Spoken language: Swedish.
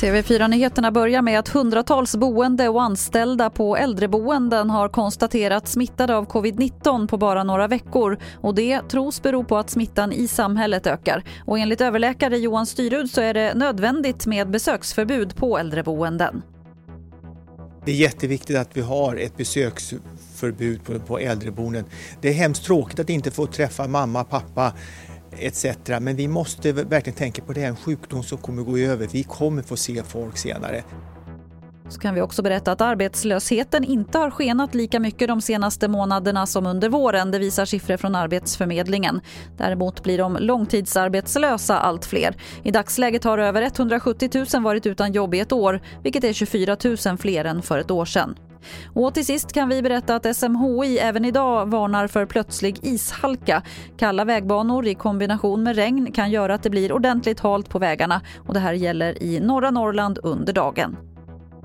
TV4-nyheterna börjar med att hundratals boende och anställda på äldreboenden har konstaterat smittade av covid-19 på bara några veckor. Och Det tros bero på att smittan i samhället ökar. Och Enligt överläkare Johan Styrud så är det nödvändigt med besöksförbud på äldreboenden. Det är jätteviktigt att vi har ett besöksförbud på, på äldreboenden. Det är hemskt tråkigt att inte få träffa mamma, pappa etc. Men vi måste verkligen tänka på det är en sjukdom som kommer gå över. Vi kommer få se folk senare. Så kan vi också berätta att arbetslösheten inte har skenat lika mycket de senaste månaderna som under våren. Det visar siffror från Arbetsförmedlingen. Däremot blir de långtidsarbetslösa allt fler. I dagsläget har över 170 000 varit utan jobb i ett år, vilket är 24 000 fler än för ett år sedan. Och till sist kan vi berätta att SMHI även idag varnar för plötslig ishalka. Kalla vägbanor i kombination med regn kan göra att det blir ordentligt halt på vägarna och det här gäller i norra Norrland under dagen.